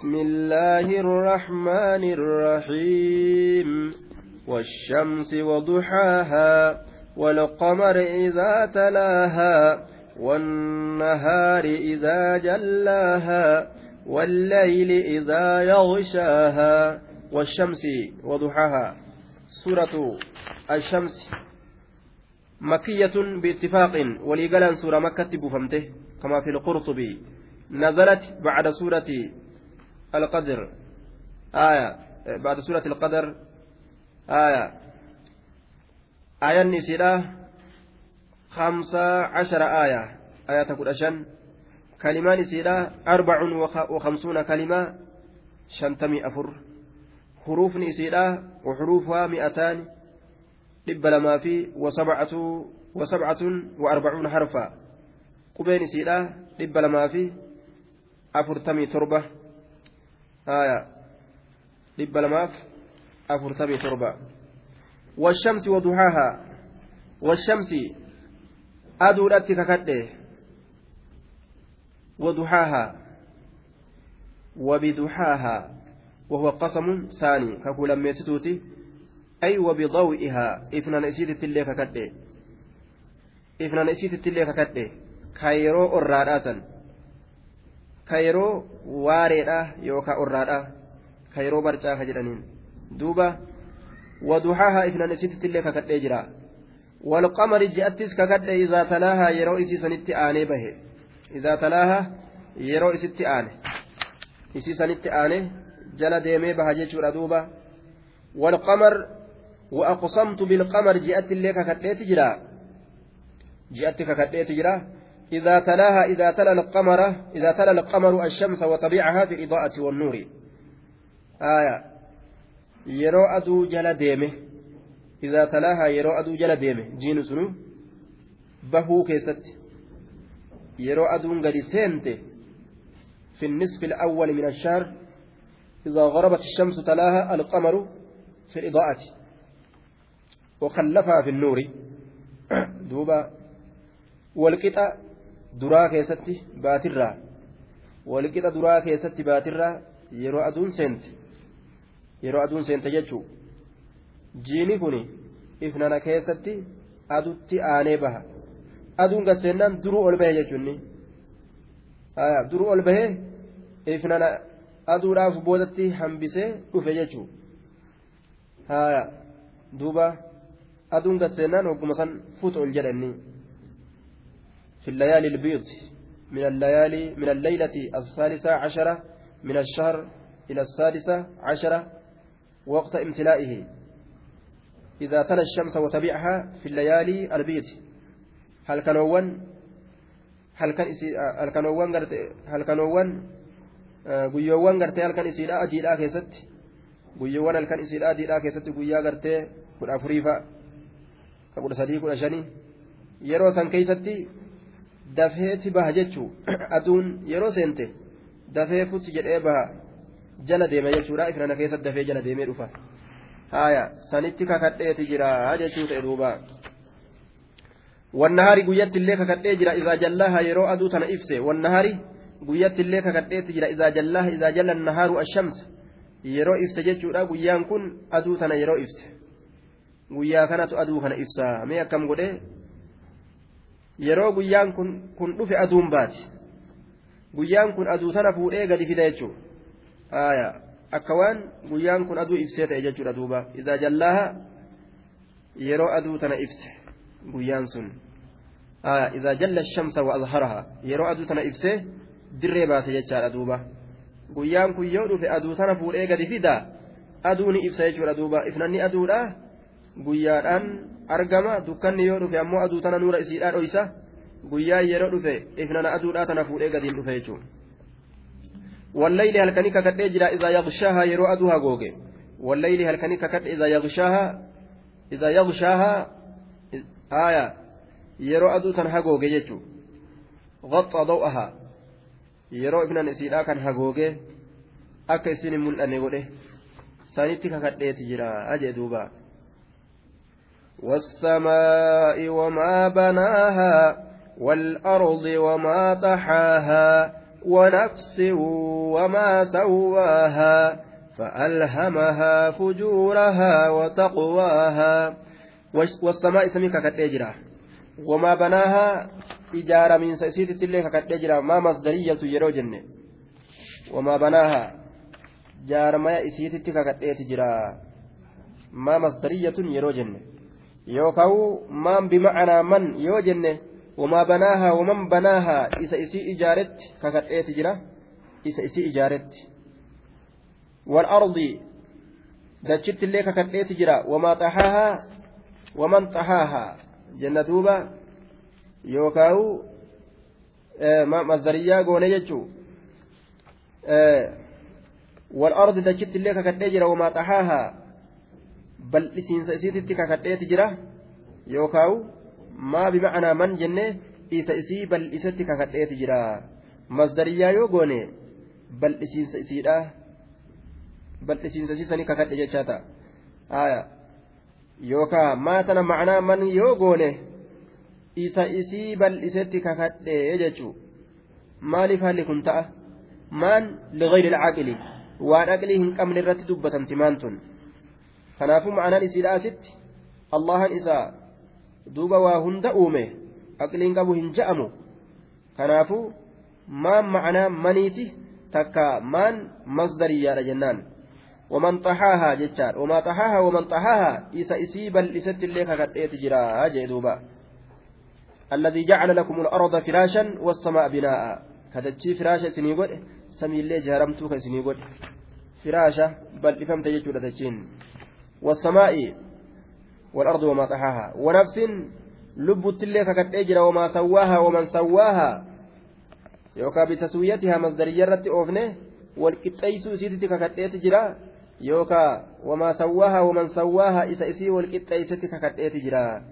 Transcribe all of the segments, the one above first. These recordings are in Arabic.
بسم الله الرحمن الرحيم. والشمس وضحاها والقمر إذا تلاها والنهار إذا جلاها والليل إذا يغشاها. والشمس وضحاها. سورة الشمس. مكية باتفاق وليقلن سورة مكة بفمته كما في القرطبي. نزلت بعد سورة القدر. آية. بعد سورة القدر. آية. آية النسيرة خمسة عشر آية. آية تقول أشن. كلمة نسيرة أربع وخمسون كلمة. شنتمي أفر. حروف نسيرة وحروفها مئتان. dhibba lamaa fi wasabcatun wa arbacuuna harfa qubeen isiidha dhibba lamaa fi afurtamii torba haya dhibba lamaaf afurtamii torba والشمس وضحاها. والشمس أدورت ككده وضحاها. وبضحاها. وهو قسم ثاني. كقول ميستوتي أي وبضوئها. إفنان إسيت اللي ككده إفنان إسيت اللي ككده كايرو أراداتا كايرو واريدا يوكا أرادا كايرو برجا كجدانين دوبا وضحاها إفنان إسيت اللي ككده جرا والقمر جأتس ككده إذا تلاها يرو إسي سنت آني به إذا تلاها يرو إسيت آني إسي سنت آني جل ديمي بهجة دوبا والقمر وأقسمت بالقمر جئت اللي ككديت جرا جئت ككديت جرا إذا تلاها إذا تلا القمر إذا تلا القمر الشمس وطبيعها في الإضاءة والنور. آية. يرو أدو جل ديمه. إذا تلاها يرو أدو جل ديمه. جين سنو. بهو كيست. يرو أدو سنت. في النصف الأول من الشهر. إذا غربت الشمس تلاها القمر في الإضاءة. وخلفها في النور. دوبا. والقطع duraa keessatti baatirraa walqixa duraa keessatti baatirraa yeroo aduun seente yeroo aduun seente jechuu. Jiini kun ifnana keessatti adutti aanee baha. Aduun gaseennaan duruu ol bahe jechuun duruu ol bahee ifnana aduudhaaf boodatti hambisee dhufe jechuu. Duuba. aduun gasseenaan hogguma san fuutu ol jedhanni في الليالي البيض من الليالي من الليلة الثالثة عشرة من الشهر إلى السادسة عشرة وقت امتلائه إذا تلا الشمس وتبعها في الليالي البيض هل كانوا هل كان هل كانوا هل كانوا guyyoowwan gartee halkan isiidhaa adiidhaa keessatti guyyoowwan halkan isiidhaa adiidhaa keessatti guyyaa gartee kudha afuriifa ka kudha sadii kudha shanii yeroo san keeysatti dafeeti baha jechuu aduun yeroo seente dafee futti jedhee baha jala deema jechuudha ifnana keessatti dafee jala deemee dhufa haya sanitti kakadheeti jira jechuu ta'e duuba wannahaari guyyatti illee kakadhee jira izaa jallaha yeroo aduu tana ibse wannahaari guyyatti illee kakadheeti jira izaa jallaha izaa jalla nahaaru ashamsa yeroo ibse jechuudha guyyaan kun aduu tana yeroo ibse guyyaa kanatu aduu kana ibsaa mee akkam godhe yeroo guyyaan kun dhufe aduun baati guyyaan kun aduu tana fuudhee gadi fida jechuudha akka waan guyyaan kun aduu ibsee ta'e jechuudha duuba idaa jallaaha yeroo aduu tana ibse guyyaan sun idaa jalla shamsa wa azharaha yeroo aduu tana ibsee dirree baase jechaadha duuba guyyaan kun yoo dhufe aduu tana fuudhee gadi fida aduu ni ibsa jechuudha. Guyyaadhaan argama. Dukkanni yoo dhufe ammoo aduu tana nuura isiidhaa dhoysa guyyaa yeroo dhufe ifnana aduudhaa tana fuudhee gadiin dhufe jechuudha. والليل هل كان ككد إذا إذا يغشاها يرو أدوها جوجي والليل هل كان ككد إذا يغشاها إذا يغشاها آية يرو أدو تنها جوجي يجو غطى ضوءها يرو ابن نسيلا كان هجوجي أكسين ملأني وله سانيتي ككد تجرا أجي دوبا والسماء وما بناها والأرض وما طحاها ونفس وما سواها فألهمها فجورها وتقواها. والسماء سميك كتجرا وما بناها إجارة من سيسيت اللي كتجرا ما مصدرية يرو جنة. وما بناها جار ما إسيت كتجرا ما مصدرية يرو جنة. يوكاو ما بمعنى من يو جنة وما بناها ومن بناها إذا إسي إجارت كتجرا إذا إسي إجارت. والأرض دجت اللي ككديت جرا وما طحاها ومن طحاها. جنة دوبا يوكاو مصدرية قوني جتشو. والأرض دجت اللي ككديت جرا وما طحاها إسين سيسيتي ككديت جرا يوكاو ما بمعنى من جنة إيسا إسي بل إساتي ككديت جرا مصدرية يو قوني بل إسين سيسيدها bal'isiinsasiisanii kakadhe jechaa ta'a aya yookaa maatana macnaa man yoo goone isa isii bal'isetti kakadhe jechuu maaliif haalli kun ta'a maan ligayri ilcaaqili waan aqlii hin qabne irratti dubbatamti maan tun kanaafuu ma'anaan isiidha asitti allahan isaa duuba waa hunda uume aqliin qabu hin ja'amu. Kanaafuu maan ma'anaa maniiti takka maan masdariyyaadha jennaan. ومن طحاها جتان وما طحاها ومن طحاها إسا إسيبا لست الليك كديت جرا جدوبا الذي جعل لكم الأرض فراشا والسماء بناء كدتشي فراشا سنيقول سمي اللي جهرمتوك سنيقول فراشا بل إفهمت يجود تجين والسماء والأرض وما طحاها ونفس لبت الليك كديت وما سواها ومن سواها يوكا بتسويتها مصدرية رتي أوفنه والكتايسو سيدتي ككديت جرا yookaa wamaa sawwaaha waman sawwaaha isa isii walqixxeeysetti kakadheeti jira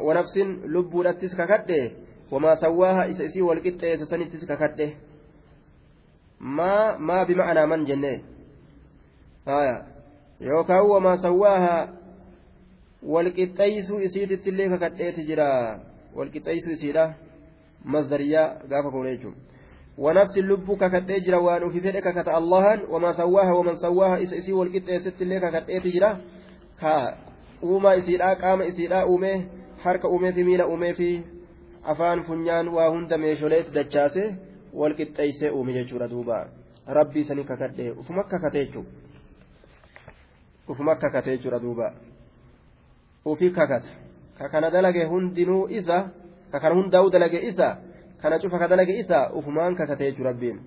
wanafsin lubbuudhattis kakadhe wamaa sawwaaha isa isii walqixxeesse sanittis kakadhe maa maa bimacnaa man jenne yookaan wamaa sawwaaha walqixxeeysuu isiitittillee kakadheeti jira walqixxeeysuu isiidha mazdariyaa gaafa kuule jechuudha ونفس اللب ككتئ جرا وان في فدك كتا الله وما سواها ومن سواها إس إسي والقطة ست اللي ككتئ تجرا كا uumaa isiidhaa qaama isiidhaa uume harka uumee fi miila uumee fi afaan funyaan waa hunda meesholeetti dachaase wal qixxeeysee uume jechuudha duuba rabbii sanii kakadhee ufuma kakatee jechuudha Ufuma kakatee jechuudha duuba ufi kakata ka kana dalage hundinuu isa ka kana hundaa'u dalage isa kana cufa ka dalage isa ufumaan kakatee jechu rabbiin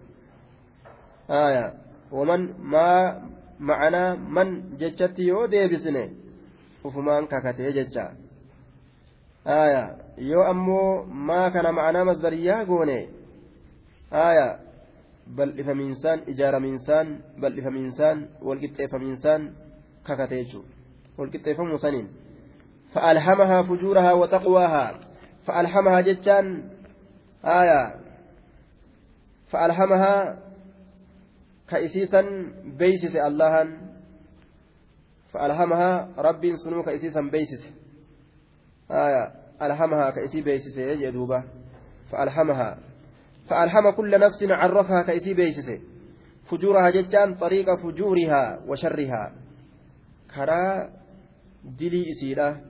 aya waman maa macanaa man jechatti yoo deebisne ufumaan kakatee jecha aya yoo ammoo maa kana macanaa masdariyaa goone aya bal'ifamiinsaan ijaaramiinsaan bal'ifamiinsaan walqixxeeffamiinsaan jechu walqixxeeffamuu saniin. فألهمها فجورها وتقواها فألهمها جتان آية فألهمها كإسيسا بيسس اللهن فألهمها رب سنو كإسيسا بيسس آية ألهمها كإسي بيسس يجدوبة فألهمها فألهم كل نفس عرفها كإسي بيسس فجورها جتان طريق فجورها وشرها دلي إسيرة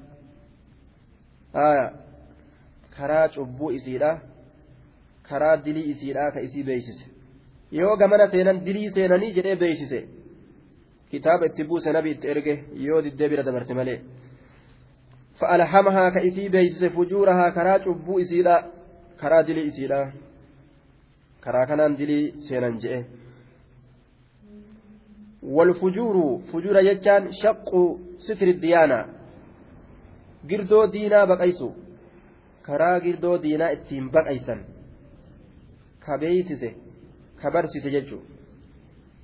آية كرا cubbuu isiidha karaa dilii isiidhaa ka isii beeysise yoo gamana seenan dilii seenanii jedhee beeysise kitaaba itti buuse nabi itti erge yoo diddee bira dabarte malee fa'alhamahaa ka isii beeysise fujuurahaa karaa cubbuu isiidha karaa dilii isiidha karaa kanaan dilii seenan jedhe والفجور فجور يجان شق ستر الديانة. diinaa baqaysu karaa girdoo diinaa ittiin baqaysan ka beeysise ka barsise jechuun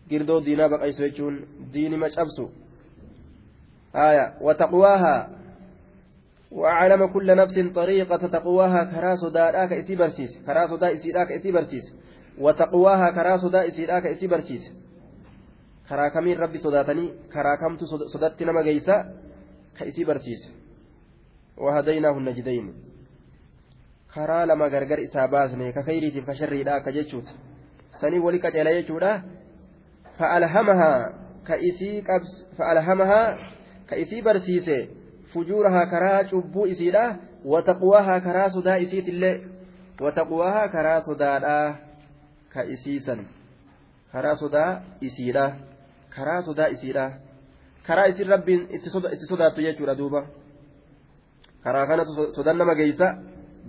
girdoo diinaa baqaysu jechuun diinima cabsu آية وتقواها. وأعلم كل نفس طريقة تقواها. كرا صداء كإسي برسيس. كرا صداء إسيدا كإسي برسيس. وتقواها كرا صداء إسيدا كإسي برسيس كرا كمين ربي صداتني كرا كمت صدات نما جيسا كإسي برسيس وهديناه النجدين karaa lama gargar isaa baasne ka kayriitiif ka sharriidha akka jechuuti sanii wali qaceela jechuudha fa'alhamahaa ka isii qabs ka isii barsiise fujuurahaa karaa cubbuu isiidha wataqwaahaa karaa sodaa isiitillee wataqwaahaa karaa sodaadhaa ka isiisan karaa sodaa isiidha karaa sodaa isiidha karaa isin rabbiin itti sodaattu jechuudha duuba karaa kanatu sodan nama geeysa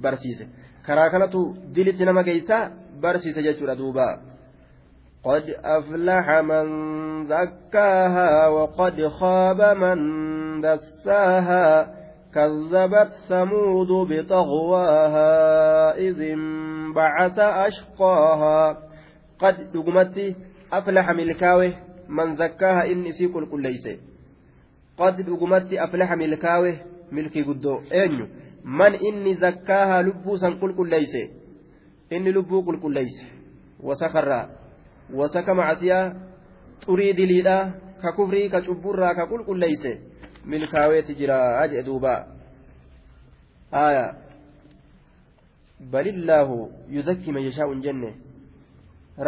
barsiise karaa kanatu dilitti nama geeysa barsiise jechuudha duuba قد أفلح من زكاها وقد خاب من دساها كذبت ثمود بطغواها إذ انبعث أشقاها قد دقمت أفلح ملكاوه من زكاها إني سيكل كل ليس. قد دقمت أفلح ملكاوه ملكي قدو. أنيو من إني زكاها لبوسا كل كل ليس. إني لبو كل كل ليس. وسخر وسك معسيا. طري دليلا. ككفري كشبورا ككل كل ليس. milkaaweeti jira jedhe duuba aya balillaahu yuzakki man yashaa'u hin jenne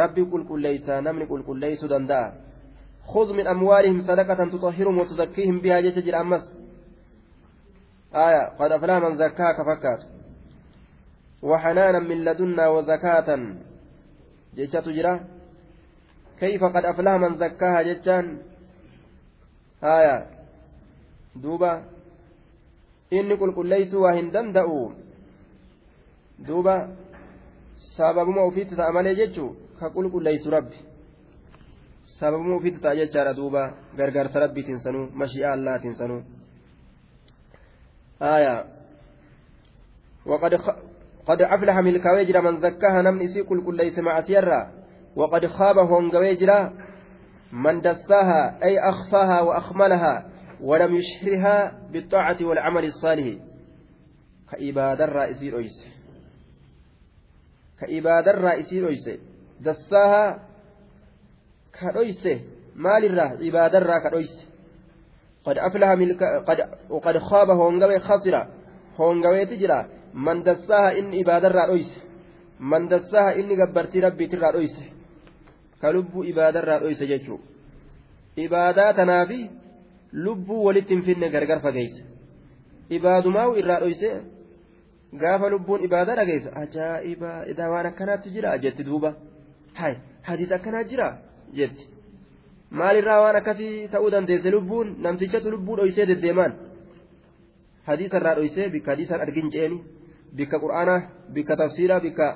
rabbi qulqulleeysaa namni qulqulleeysuu danda'a خذ من أموالهم صدقة تطهرهم وتزكيهم بها جيش أمس. آية قد أفلح من زكاها كفكات وحنانا من لدنا وزكاة. جيش تجرى كيف قد أفلح من زكاها جيشان آية. duuba inni qulqulleeysuu waa hin danda'u duuba sababuma ofiitti ta'a malee jechuu ka sababuma ofiitti ta'a jechaadha duuba gargaarsa rabbiitiin sanuu mashii'a allaatiin sanuu آية وقد خ... قد أفلح ملك ويجرى من زكاها نمن إسي كل كل ليس مع سيرا وقد خاب هونغ ويجرى من دساها أي أخفاها وأخملها ولم يشهرها بالطاعة والعمل الصالح كإبادة الرئيسي رئيس كإبادة الرئيسي رئيس دساها kadhoyse maalirraa ibaadarraa kadhoyse. Qad aflaha qad khaaba hoongawee khasira hoongaweeti jira man dassaaha inni ibaadarraa dhoyse. Man dassaaha inni gabbartii rabbiitirraa dhoyse. Ka lubbuu ibaadarraa dhoyse jechuu. Ibaadaa tanaafi lubbuu walitti hin finne gargar fageeyse ibaadumaa'u irraa dhoyse gaafa lubbuun ibaadaa dhageesse ajaa'iba idaa waan akkanaatti jira jetti duuba. Hay hadiis akkanaa jiraa? Jetti. Maalirraa waan akkasii ta'uu dandeesse lubbuun namtichatu lubbuu dhoysee deddeemaan. Hadiisa irraa dhoysee bikka hadiisaan argin jeeni bikka qur'aanaa bikka tafsiiraa bikka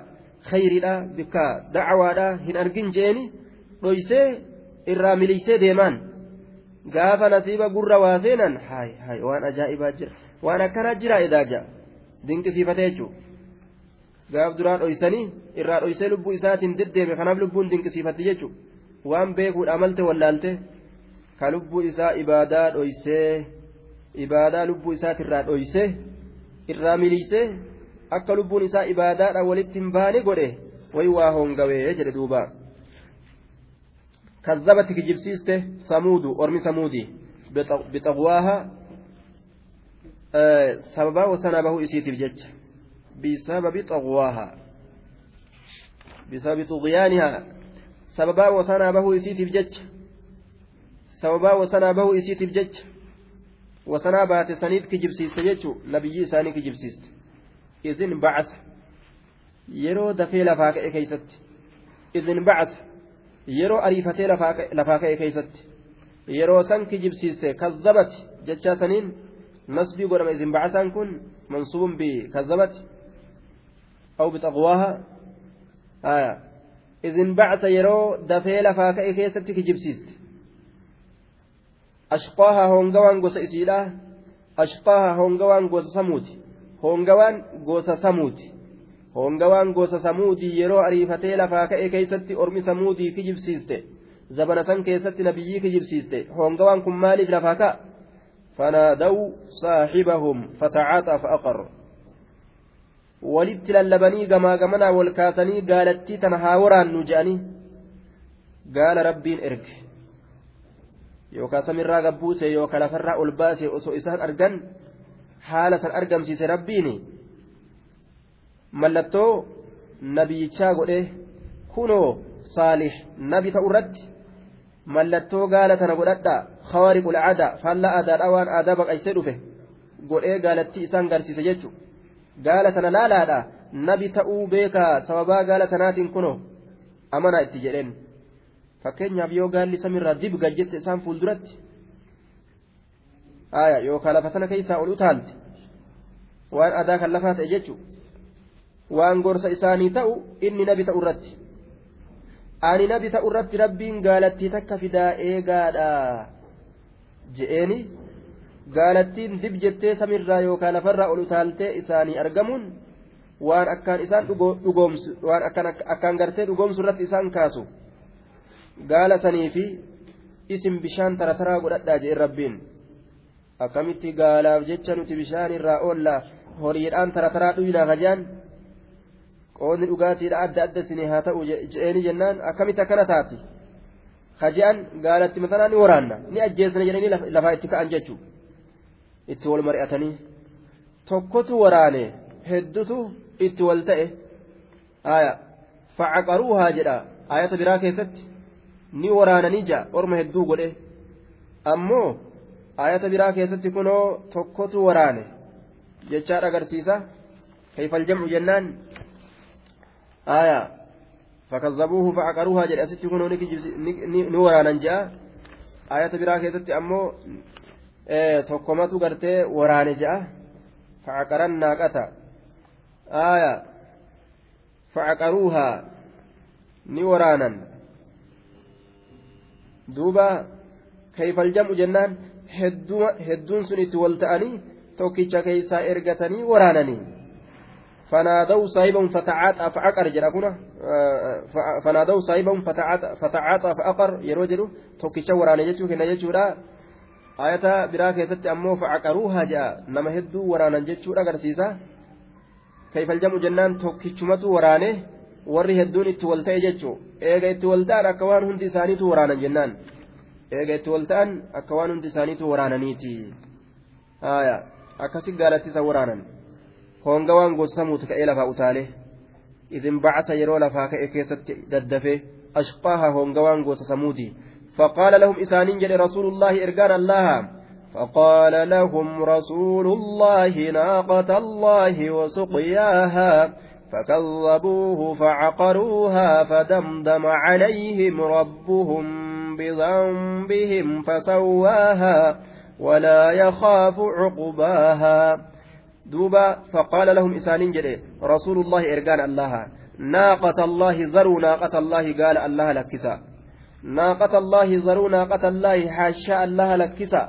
khayriidhaa bikka dacwaadhaa hin argin jeeni dhoysee irraa miliysee deemaan. gaafa nasiiba gurra waa seenan haay haay waan ajaa'ibaa jira. Waan akkanaa jira edaaja dinqisiifate jechuudha. Gaaf duraa dhoysanii irraa dhoysee lubbuu isaatiin deddeeme kanaaf lubbuun dinqisiifatti jechuudha waan beekuudha malte wallaalte ka lubbuu isaa ibaadaa dhoysee ibaadaa lubbuu isaatirraa dhoysee irraa miliisee akka lubbuun isaa ibaadaadha walitti hin baane godhe wayi waa hongawee jedhe duubaa. كذبت كجبسيسته ثمود أرمي ثمودي بطغواها آه سببا وسنبه إسيتي بجج بسبب طغواها بسبب طغيانها سببا وسنبه إسيتي بجج سببا وسنبه إسيتي بجج وسنا بات سنيد كجبسيسته جج نبي ساني كجبسيسته إذن بعث yeroo dafee lafaa ka'e keeysatti idin bacata yeroo ariifatee lafaa ka'e keeysatti yeroo san kijibsiiste kazzabati jechaa saniin nasbii godhama isin bacasaan kun mansuubun bikazzabati aw bixaqwaaha aya isin bacasa yeroo dafee lafaa ka'e keessatti kijibsiiste ashqaaha hongawaan gosa isiidha ashqaaha hongawaan gosa samuuti hongawaan gosa samuuti hongawaan gosa samuudii yeroo ariifatee lafaa ka'e keessatti ormi samuudii kijibsiiste zabana san keessatti nabiyyii kijibsiiste hongawaan kun maaliif lafaa ka'a fanaadaw saaxibahum fatacaaxaa fa'aqar walitti lallabanii gamaa gamanaa wal kaasanii gaalattii tana haa waraannu je'anii gaala rabbiin erge yookaan samirraa gabbuuse yookaan lafarraa ol baase osoo isaan argan haala san argamsiise rabbiini mallattoo nabiyichaa godhe kunoo saalih nabi ta'u irratti mallattoo gaala tana godhadhaa khawariqul aadaa faallaa aadaadhaa waan aadaa baqaysee dhufe godhee gaalattii isaan garsiise jechu gaala tana laalaadha. Nabi ta'uu beekaa sababaa gaala tanaatiin kunoo amanaa itti jedheen. Fakkeenyaaf yoo gaalli samiirraa dibga jette isaan fuulduratti aya yookaan lafa tana keessaa ol utaalte waan adaa kan lafaa ta'e jechuun waan gorsa isaanii ta'u inni nabi ta'u irratti. Ani nabi ta'u irratti rabbiin gaalattii takka fidaa eegaadha je'eeni gaalattiin dib jettee samiirraa yookaan lafarraa ol utaaltee isaanii argamuun waan akkaan isaan dhugoomsu waan akkaan gartee dhugoomsu irratti isaan kaasu gaala sanii fi isin bishaan tarataraa godhadhaa je'een rabbiin. akkamitti gaalaaf jecha nuti bishaan irraa oolla horiidhaan tarataraa dhuyinaa hajaan qoodni dhugaatiidha adda adda isinii haa ta'u je'eeni jennaan akkamitti akkana taati hajaan gaalatti matanaa ni waraanna ni ajjeesna jedhanii lafaa itti ka'an jechuu itti wal mari'atanii tokkotu waraane heddutu itti wal ta'e. Aya facaqaruuhaa jedha. Ayata biraa keessatti ni waraananii ja'a. Orma hedduu godhe. Ammoo ayata biraa keessatti kunoo tokkotu waraane. Jechaadha agarsiisa kayfal jam'u jennaan. Aya fakazzabuuhu facaqaruuhaa jedhe. Asitti kunoo ni waraanan je'a ayata biraa keessatti ammoo tokkomatu gartee waraane je'a facaqaran naaqata aya facaqaruuhaa ni waraanan duuba kayfal jam'u jennaan hedduun sun itti wal ta'anii tokkicha keessaa ergatanii waraananii فنادوا صاحبهم فتعاطى فعقر جراكونا فنادوا صاحبهم فتعاطى فأقر يروجلو توكيشا ورانا جتشو كنا جتشورا ayata biraa keessatti ammoo facaqaruuhaa ja'a. Nama hedduu waraanan jechuudha agarsiisa. Kayfaljamu jennaan tokkichumatu waraane warri hedduun itti wal ta'e jechuu. Eega itti wal ta'an akka waan hundi isaaniitu waraanan jennaan. Eega itti wal ta'an akka waan hundi isaaniitu waraananiiti. Haaya akkasi gaalatti waraanan. Honga waan gorsamuutu ka'ee lafaa utaalee. Idin bacasa yeroo lafaa ka'e keessatti daddafe. Ashqaaha honga waan gosasamuutii فقال لهم إسانين جل رسول الله إرجان الله. فقال لهم رسول الله ناقة الله وسقياها. فكذبوه فعقروها فدمدم عليهم ربهم بذنبهم فسواها ولا يخاف عقباها. دوبا فقال لهم إسانين جدي رسول الله إرجان الله. ناقة الله ذروا ناقة الله قال الله لكسا ناقة الله ذروا ناقة الله حاشا الله لكسا.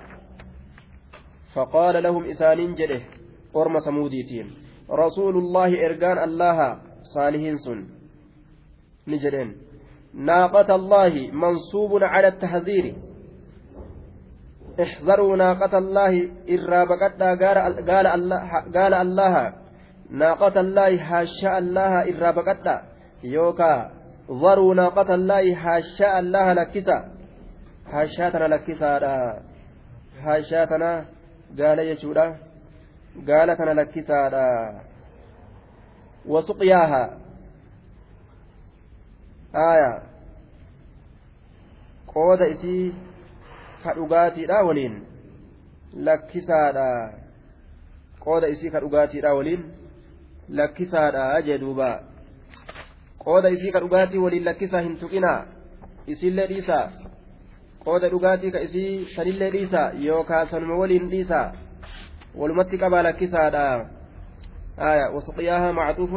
فقال لهم إسانين جدي أرم سموديتين. رسول الله إرجان الله صالحين سن. نجدين. ناقة الله منصوب على التحذير. احذروا ناقة الله إرى بقتا قال الله قال الله. ناقة الله حاشا الله إرى بقتا يوكا ذروا ناقة الله حاشا الله لكسا حاشاتنا لكسا حاشاتنا قال يشودا قالتنا لكسا وسقياها آية dhugaatiidha waliin lakkisaadha qooda isii ka dhugaatiidha waliin lakkisaadha jee duuba qooda isii ka dhugaatii waliin lakkisaa hin tuqinaa isiillee dhiisaa qooda dhugaatii ka isii sanillee dhiisaa yookaan sanuma waliin dhiisaa walumatti qabaa lakkisaadha آية وسقياها معطوف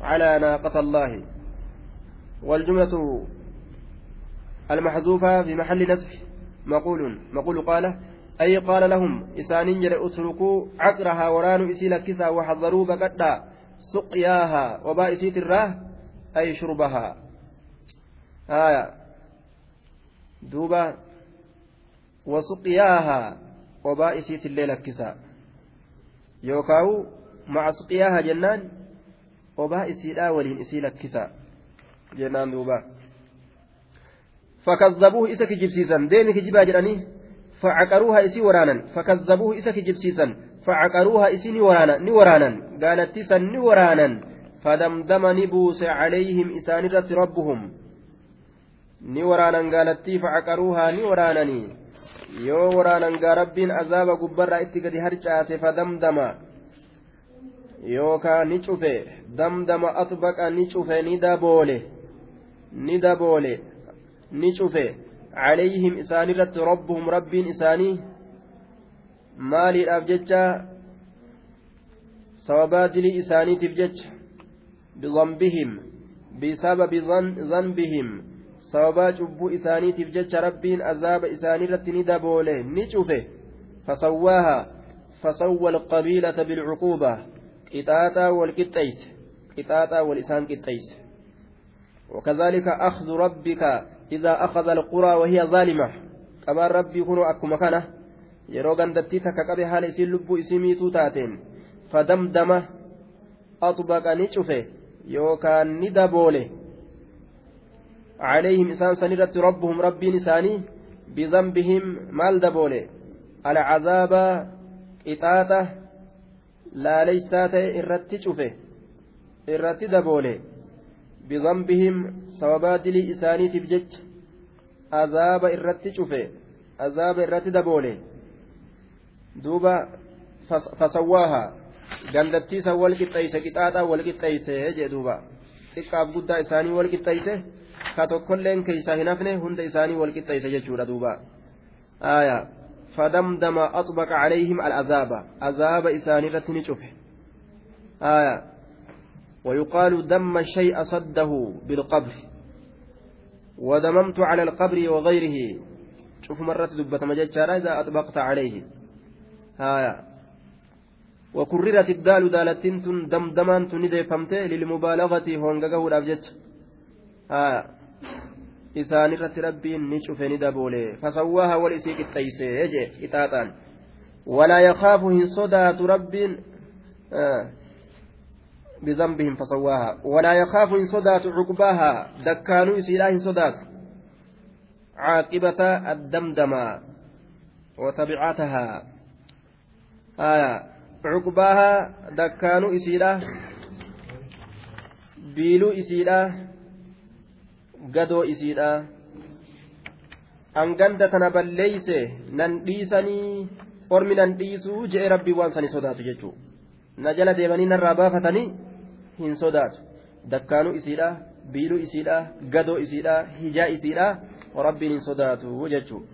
على ناقة الله والجملة المحذوفة في محل نسب مقول مقول قال أي قال لهم إسانين اتركوا عقرها وران إسي لكسا وحضروا بقدا سقياها وباء إسيت الراه أي شربها. آية. دوبا. وسقياها. وباء إسيت الليل لكسا يوكاو. مع سقياها جنان. وباء إسيلا ولين إسي لكسا جنان دوبا. فكذبوه إسا كجبسيسا ديمي كجبا جراني. فعقروها إسي ورانا. فكذبوه إسا كجبسيسا فعقروها إسي نورانا نورانا قالت تسا نورانا فدمدم نبوس عليهم إسانرة ربهم ni waraanan gaalattii facaqaruuhaa ni waraananii yoo waraanan gaa rabbiin azaaba gubbarraa itti gadi harcaase fadamdama yookaan ni cufe damdama atbaqa ni cufe ni daboole ni daboole ni cufe calayhim isaanirratti rabbuhum rabbiin isaanii maaliidhaaf jecha sababaa dilii isaaniitiif jecha sababaa cubbuu isaaniitiif jecha rabbiin azaaba isaaniirratti ni daboole ni cufe fasawwaaha fasawwa alqabiilata bilcuquuba qixaaxaa wal qixxeyse qixaaxaa wal isaan qixxeyse وكذلك أخذ ربك إذا أخذ القرى وهي ظالمة قبان ربي كان yeroo gandatti takka qabe haala isiin lubbuu isii miituu taateen fadamdama axbaqa ni cufe yookaan ni daboole. عليهم إسان سنرت ربهم ربي نساني بذنبهم مال دبولي العذاب قطاطة لا ليسات إرت شوفه إرت دبولي بذنبهم سوابات لي إساني تفجج عذاب إرت شوفه عذاب إرت دبولي دوبا فسواها gandattiisa wal qixxeeyse qixaaxaa wal qixxeeyse jee duuba xiqqaaf guddaa isaanii wal qixxeeyse ka tokkolleen keeysaa hin hafne hunda isaanii wal qixxeeyse jechuudha duuba aayaa فدمدم أطبق عليهم العذاب عذاب إسان رتني شوفه آية ويقال دم الشيء صده بالقبر ودممت على القبر وغيره شوف مرة دبة مججارة إذا أطبقت عليه آية وكررت الدال دالتين تن دمدمان تندي فمته للمبالغة هونغغه الأبجد آه. إسان رت ربين نشوف ندبولي فسواها ولسيك التيسي. يجي إتاتان ولا يخاف صدات رب آه. بذنبهم فسواها. ولا يخاف صدات عقباها. دكانوا إسيلا إن صدات عاقبة الدمدمة. وتبعاتها. آية cuqbaaha dakkaanuu isiidha. Biiluu isiidha. Gadoo isiidha. Hanganda tana balleeyse nan dhiisanii ormi nan dhiisuu je'e rabbii waan sani sodaatu jechuudha na jala deemanii narraa baafatanii hin sodaatu dakkaanuu isiidha biiluu isiidha gadoo isiidha hijaa isiidha rabbiin hin sodaatu jechuudha.